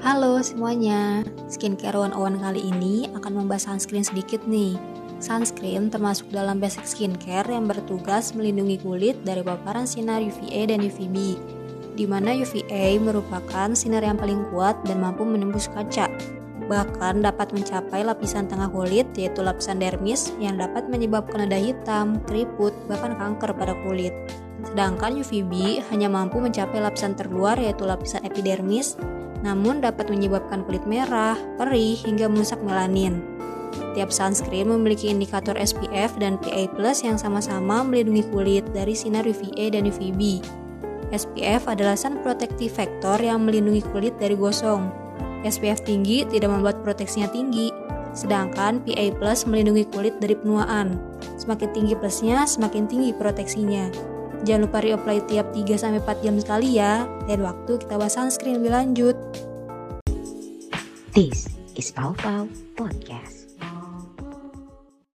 Halo semuanya, Skincare 101 kali ini akan membahas sunscreen sedikit nih. Sunscreen termasuk dalam basic skincare yang bertugas melindungi kulit dari paparan sinar UVA dan UVB, di mana UVA merupakan sinar yang paling kuat dan mampu menembus kaca. Bahkan dapat mencapai lapisan tengah kulit yaitu lapisan dermis yang dapat menyebabkan noda hitam, keriput, bahkan kanker pada kulit. Sedangkan UVB hanya mampu mencapai lapisan terluar yaitu lapisan epidermis namun dapat menyebabkan kulit merah, perih, hingga merusak melanin. Tiap sunscreen memiliki indikator SPF dan PA+ yang sama-sama melindungi kulit dari sinar UVA dan UVB. SPF adalah sun protective factor yang melindungi kulit dari gosong. SPF tinggi tidak membuat proteksinya tinggi, sedangkan PA+ melindungi kulit dari penuaan. Semakin tinggi plusnya, semakin tinggi proteksinya. Jangan lupa reapply tiap 3-4 jam sekali ya. Dan waktu kita bahas sunscreen lebih lanjut. This is Pau Pau Podcast.